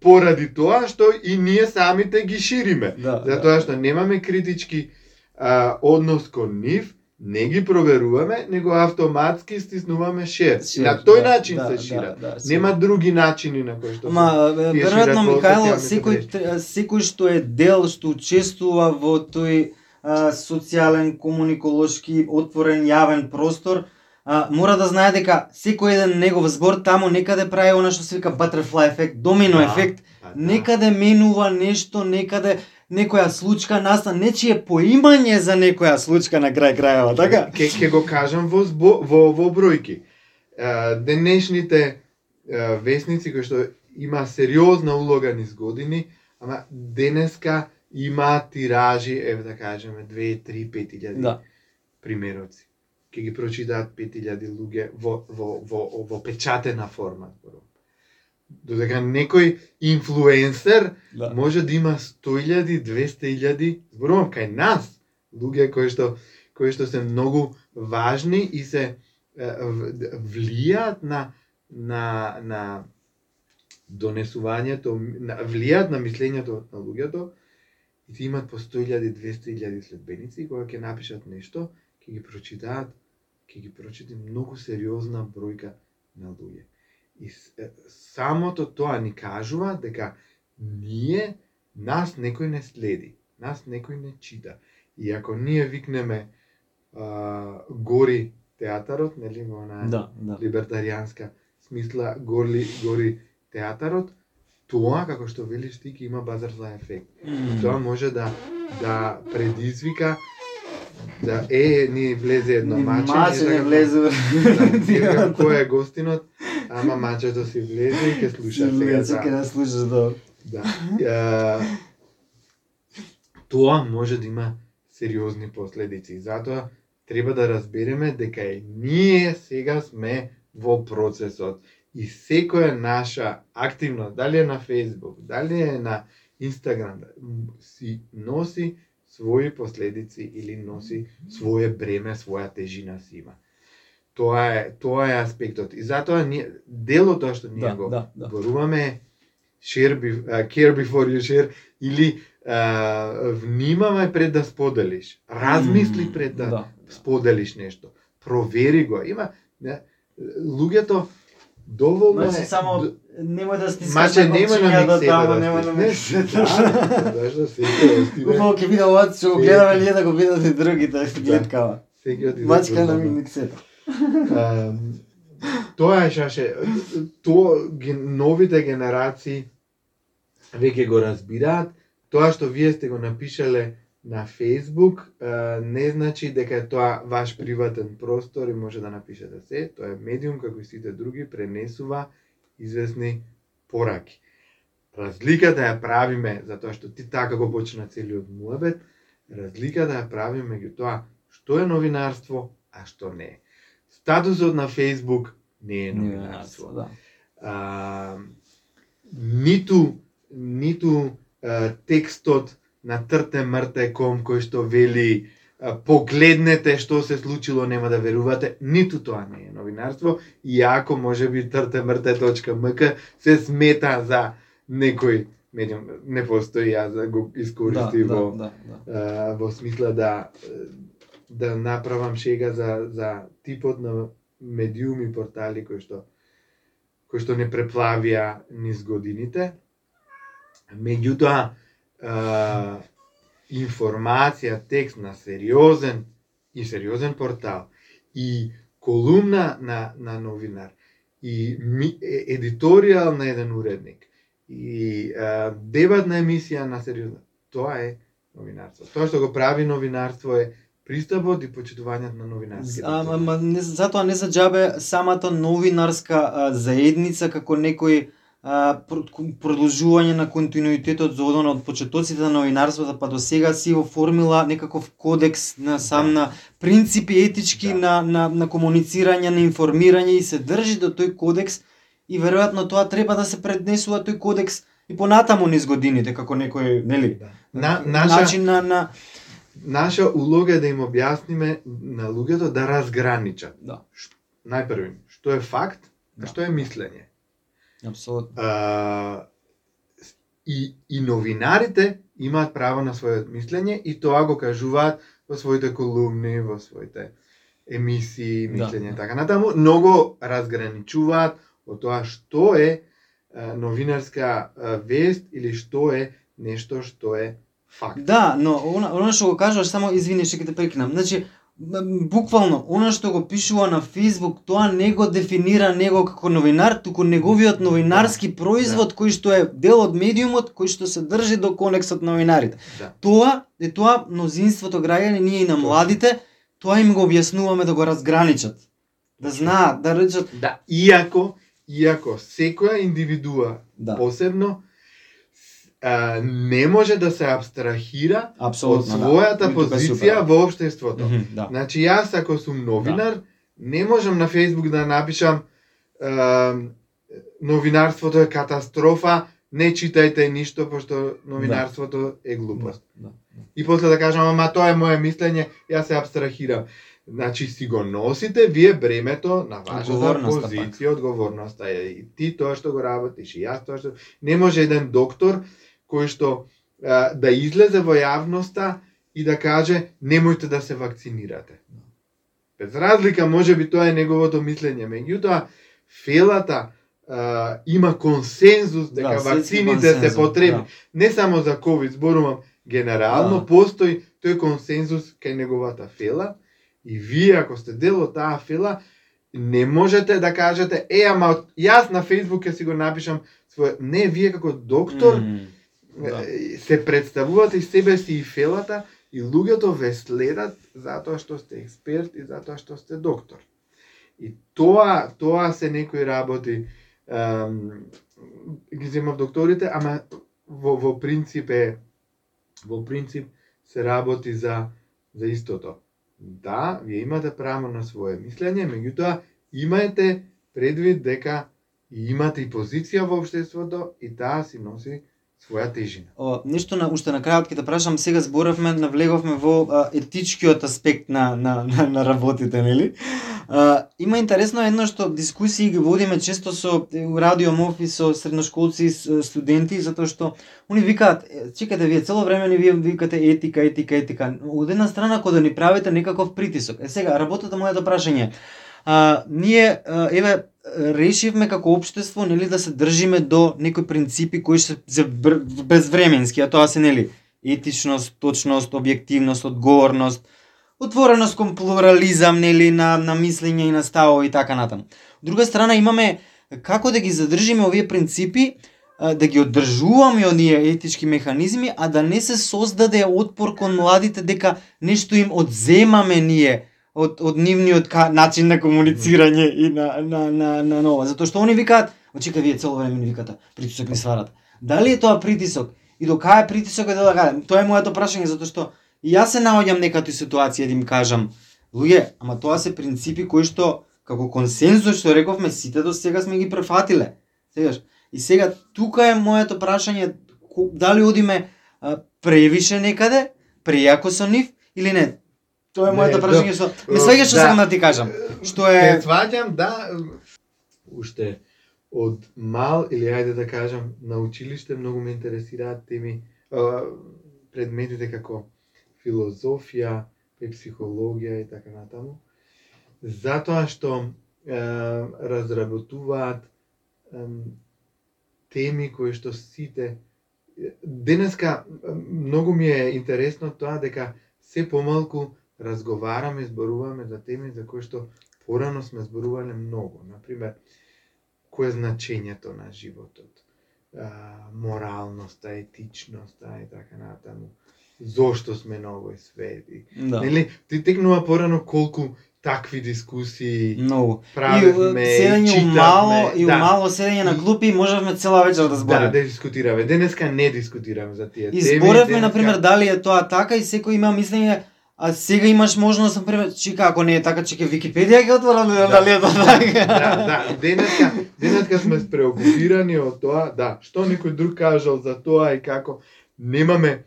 поради тоа што и ние самите ги шириме. Да, Затоа што немаме критички а, однос кон нив, не ги проверуваме, него автоматски стиснуваме шер. Шер, на тој да, начин да, се да, шират. да, Нема други начини на кои што се- Ма, веројатно Михајло, секој секој што е дел што учествува во тој социјален, комуниколошки, отворен, јавен простор, а, мора да знае дека секој еден негов збор таму некаде прави она што се вика butterfly ефект, домино Да, ефект, па да. некаде менува нешто, некаде некоја случка настан, нечие поимање за некоја случка на крај крајава, така? Ке, ке го кажам во, збо, во, во бројки. Денешните е, весници кои што има сериозна улога низ години, ама денеска има тиражи, еве да кажеме, 2, 3, 5 илјади Да. примероци. Ке ги прочитаат 5000 луѓе во, во, во, во печатена форма. Додека некој инфлуенсер Да. може да има 100.000, 200.000, зборувам кај нас, луѓе кои што кои што се многу важни и се е, в- влијаат на на на донесувањето, на, влијаат на мислењето на луѓето и ти имат по 100.000, 200.000 следбеници и кога ќе напишат нешто, ќе ги прочитаат, ќе ги прочити многу сериозна бројка на луѓе. И самото тоа ни кажува дека ние, нас некој не следи, нас некој не чита. И ако ние викнеме а, гори театарот, нели, во она Да, да. либертаријанска смисла гори, гори театарот, тоа, како што велиш ти, ќе има butterfly ефект. Мм. Тоа може да да предизвика да е ни влезе едно маче, Маче не влезе. Да, кој е гостинот, ама мачето си влезе и ќе слуша сега Сега за да слушаш да. Да. Е, тоа може да има сериозни последици. Затоа треба да разбереме дека и ние сега сме во процесот и секоја наша активност, дали е на Facebook, дали е на Instagram, м, си носи своји последици или носи свое бреме, своја тежина си има. Тоа е тоа е аспектот. И затоа ние дел од тоа што ние Да, го да, да. зборуваме share be, uh, care before you share или uh, внимавај пред да споделиш. Размисли пред да, да. споделиш нешто. Провери го. Има не, луѓето доволно Значи е само немој да стискаш Маче на копчиња миксета таму, да нема на стиснеш. миксета. Да. Убаво ќе биде ова, што го гледаме ние да го видат и другите гледкава. Секој отиде Мачка на додому. миксета. Тоа е шаше. Тоа новите генерации веќе го разбираат. Тоа што вие сте го напишале на Facebook не значи дека е тоа ваш приватен простор и може да напишете се. Тоа е медиум како и сите други пренесува известни пораки. Разликата ја правиме затоа што ти така го почна целиот муабет, разликата ја правиме меѓу тоа што е новинарство, а што не е. Статусот на Facebook не е новинарство. Да. А, ниту ниту а, текстот на трте мрте ком кој што вели погледнете што се случило, нема да верувате, ниту тоа не е новинарство, иако може би тртемрте.мк се смета за некој медиум, не постои, јас да го Да, искористив да, во да, да. а, во смисла да да направам шега за за типот на медиуми портали кои што кои што не преплавија низ годините. Меѓутоа а, информација, текст на сериозен и сериозен портал и колумна на на новинар и ми, е, едиторијал на еден уредник и а, дебатна емисија на сериозна тоа е новинарство. Тоа што го прави новинарство е пристапот и почитувањето на новинарски. Ама не, затоа не за џабе самата новинарска а, заедница како некој продолжување на континуитетот за одон од почетоците на новинарството па до сега си оформила некаков кодекс на сам Да. на принципи етички Да. на, на на комуницирање, на информирање и се држи до тој кодекс и веројатно тоа треба да се преднесува тој кодекс и понатаму низ годините како некој, нели? Да. На, наша, начин на на наша улога е да им објасниме на луѓето да разграничат. да, Најпрви, што е факт, Да. а што е мислење. Апсолутно. А, и, и новинарите имаат право на своето мислење и тоа го кажуваат во своите колумни, во своите емисии, Да, мислење да. така натаму, многу разграничуваат од тоа што е новинарска вест или што е нешто што е факт. Да, но она, она што го кажуваш, само извини што ќе те прекинам. Значи, буквално, она што го пишува на Facebook, тоа не го дефинира него како новинар, туку неговиот новинарски производ кој што е дел од медиумот, кој што се држи до конексот на новинарите. Да. Тоа е тоа мнозинството граѓани, ние и на младите, тоа им го објаснуваме да го разграничат. Да знаат, да речат, Да, иако, иако секоја индивидуа да, посебно не може да се абстрахира од апсолутно, својата да. Позиција во општеството. Мгм, Да. Значи јас ако сум новинар, не можам на Facebook да напишам а, новинарството е катастрофа, не читајте ништо пошто новинарството е глупост. Да, да. И после да кажам, ама тоа е моје мислење, јас се абстрахирам. Значи си го носите вие бремето на вашата позиција, одговорноста е и ти тоа што го работиш и јас тоа што не може еден доктор кој што а, да излезе во јавноста и да каже немојте да се вакцинирате. Без разлика, може би тоа е неговото мислење, меѓутоа фелата а, има консензус дека Да, вакцините се потребни да. не само за ковид, зборувам генерално, Да. постои тој консензус кај неговата фела и вие ако сте дел од таа фела не можете да кажете е ама јас на Facebook ќе си го напишам свој не вие како доктор Мм, да. се представувате и себе си и фелата и луѓето ве следат затоа што сте експерт и затоа што сте доктор. И тоа тоа се некои работи ем, ги земав докторите, ама во, во принцип е во принцип се работи за за истото. Да, вие имате право на свое мислење, меѓутоа имајте предвид дека имате и позиција во општеството и таа си носи своја тежина. О, нешто на уште на крајот ќе те прашам, сега зборавме, навлеговме во а, етичкиот аспект на, на, на, на работите, нели? А, има интересно едно што дискусии ги водиме често со е, Радио и со средношколци и с- студенти, затоа што они викаат, чекате вие цело време ни вие викате етика, етика, етика. Од една страна кога да ни правите некаков притисок. Е сега работата моето прашање. А, ние еве решивме како општество нели да се држиме до некои принципи кои се безвременски, а тоа се нели етичност, точност, објективност, одговорност, отвореност кон плурализам нели на на мислење и на ставови и така натаму. Од друга страна имаме како да ги задржиме овие принципи, да ги одржуваме оние етички механизми, а да не се создаде отпор кон младите дека нешто им одземаме ние од од нивниот ка, начин на комуницирање и на на на на нова, затоа што они викаат, очека вие цело време ни викате, притисок ни сварат. Дали е тоа притисок и до кај е притисокот да кажам? Тоа е моето прашање затоа што и јас се наоѓам некаде ситуација да им кажам, луѓе, ама тоа се принципи кои што како консензус што рековме сите до сега сме ги префатиле. Сегаш. И сега тука е моето прашање дали одиме превише некаде, прејако со нив или не. Тоа е моето да. прашање што ме сваѓаш што Да. сакам да ти кажам. Што Те е сваќам да уште од мал или ајде да кажам на училиште многу ме интересираат теми предметите како филозофија, и психологија и така натаму. Затоа што е, разработуваат е, теми кои што сите денеска многу ми е интересно тоа дека се помалку разговараме, зборуваме за теми за кои што порано сме зборувале многу. Например, кој е значењето на животот, а, моралноста, етичноста и така натаму. Зошто сме на овој свет? И, да. Нели, ти текнува порано колку такви дискусии Многу. И правевме, седење у читавме. мало и да. мало седење на И- клупи можевме цела вечер да Да, збориме. да дискутираме. Денеска не дискутираме за тие И теми. зборевме, денеска- например, дали е тоа така и секој има мислење А сега имаш можност, на пример, чека, ако не е така, чека Википедија ќе отворам, да, дали е тоа така. да, да, денеска, денеска сме преокупирани од тоа, да, што некој друг кажал за тоа и како немаме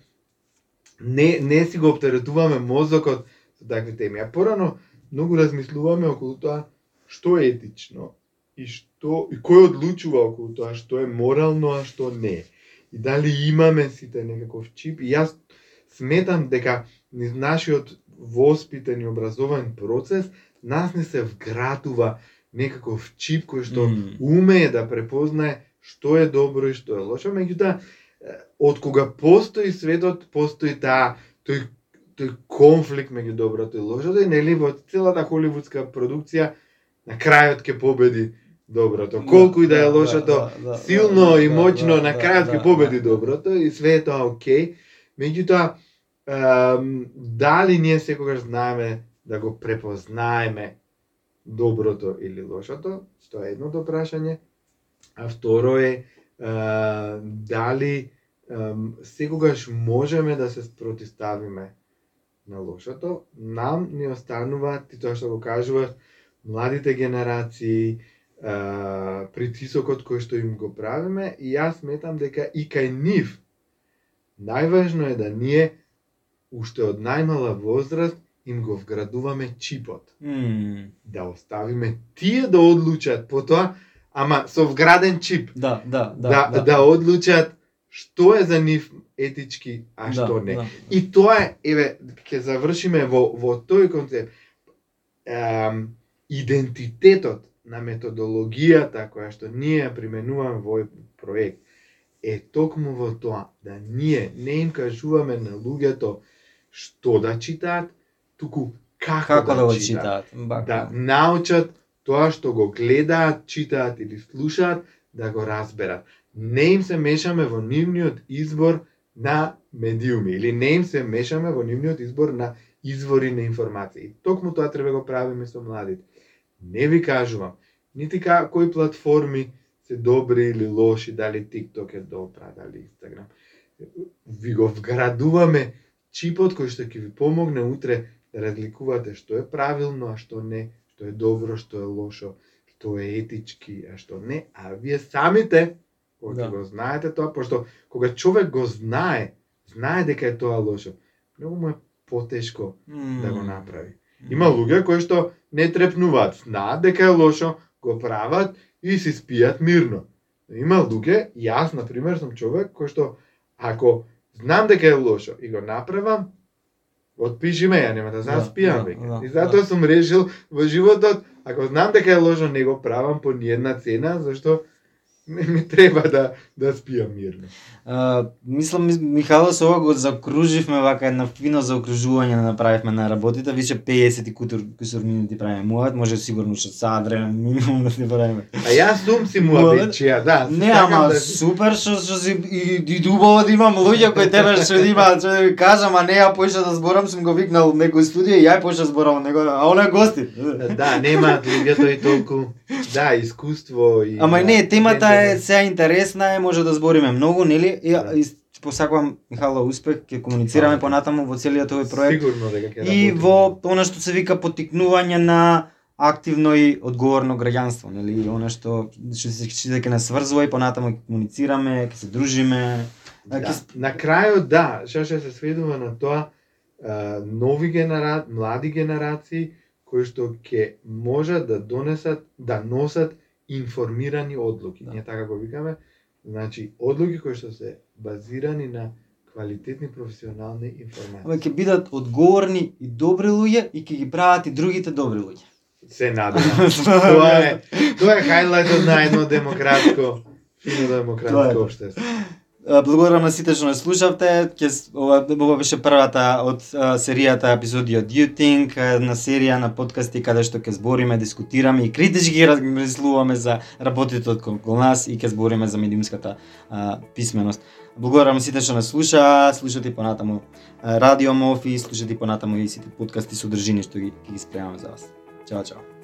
не не си го оптеретуваме мозокот со такви теми. А порано многу размислуваме околу тоа што е етично и што и кој одлучува околу тоа што е морално, а што не. И дали имаме сите некаков чип и јас сметам дека нашиот воспитен и образован процес нас не се вградува некаков чип кој што Мм. умее да препознае што е добро и што е лошо, меѓутоа од кога постои светот, постои таа тој тој конфликт меѓу доброто и лошото и нели во целата холивудска продукција на крајот ќе победи доброто. Колку и да е лошото, силно и моќно на крајот ќе победи доброто и све е тоа окей. Меѓутоа, дали ние секогаш знаеме да го препознаеме доброто или лошото? Тоа е едното прашање. А второ е, дали секогаш можеме да се спротиставиме на лошото? Нам не останува, ти тоа што го кажуваш, младите генерации, а, притисокот кој што им го правиме и јас сметам дека и кај нив најважно е да ние уште од најмала возраст им го вградуваме чипот. Мм, Да оставиме тие да одлучат потоа, ама со вграден чип, Да, да, да. да, да, одлучат што е за нив етички, а што не. Да. И тоа е, еве, ќе завршиме во, во тој концепт. Ем, идентитетот на методологијата која што ние применуваме во проект е токму во тоа да ние не им кажуваме на луѓето што да читаат, туку како, Како да го читаат. читаат? Да научат тоа што го гледаат, читаат или слушаат, да го разберат. Не им се мешаме во нивниот избор на медиуми или не им се мешаме во нивниот избор на извори на информации. Токму тоа треба го правиме со младите. Не ви кажувам, нити ка, кои платформи се добри или лоши, дали TikTok е добра, дали Instagram. Ви го вградуваме чипот кој што ќе ви помогне утре да разликувате што е правилно, а што не, што е добро, што е лошо, што е етички, а што не, а вие самите кога Да. го знаете тоа, пошто кога човек го знае, знае дека е тоа лошо, многу му е потешко Мм. да го направи. Има луѓе кои што не трепнуваат, знаат дека е лошо, го прават и си спијат мирно. Има луѓе, јас на пример сум човек кој што ако знам дека е лошо и го направам, отпиши ме, ја нема да Да, заспијам да, веќе. да, И затоа да. сум решил во животот, ако знам дека е лошо, не го правам по ниедна цена, зашто не ми треба да да спијам мирно. А, мислам, ми- Михајло, со ова го закруживме вака една фино заокружување да направивме на работите, више 50 и кутур кусур минути правиме муавет, може сигурно уште сад време минимум да се правиме. А јас сум си Муавет? муабетчија, да. Не, ама да- супер што што си и, и дубаво да имам луѓе кои тебе што имаат што да ви кажам, а не ја почна да зборам, сум го викнал некој студија и ја почна да зборам него, а он е гости. Да, немаат луѓето и толку, да, искуство и... Ама и да, не, темата не, е не. сега интересна е, може да збориме многу, нели? И, Да. посакувам Михајло успех, ќе комуницираме понатаму во целиот овој проект. Сигурно дека ќе И во она што се вика поттикнување на активно и одговорно граѓанство, нели? И она што што се што ќе нас сврзува и понатаму ќе комуницираме, ќе се дружиме. Да. с- На крајот, да, што ќе се сведува на тоа, нови генера... млади генерации кои што ќе можат да донесат, да носат информирани одлуки. Да. Ние така го викаме. Значи, одлуки кои што се базирани на квалитетни професионални информации. Ама ќе бидат одговорни и добри луѓе и ќе ги прават и другите добри луѓе. Се надевам. тоа е, тоа е хајлајтот на едно демократско, фино демократско општество. Благодарам на сите што не слушавте. Ке, ова, ова беше првата од а, серијата епизоди од You Think, една серија на подкасти каде што ќе збориме, дискутираме и критички размислуваме за работите од кон нас и ќе збориме за медиумската а, писменост. Благодарам на сите што не слуша, слушате понатаму Радио Мофи, слушате понатаму и сите подкасти содржини што ги, ги спремаме за вас. Чао, чао.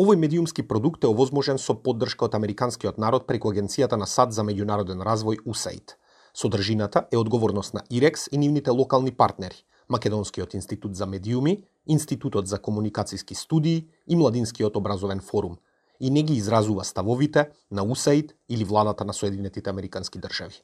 Овој медиумски продукт е овозможен со поддршка од американскиот народ преку Агенцијата на САД за меѓународен развој USAID. Содржината е одговорност на ИРЕКС и нивните локални партнери, Македонскиот институт за медиуми, Институтот за комуникацијски студии и Младинскиот образовен форум, и не ги изразува ставовите на USAID или владата на Соединетите Американски држави.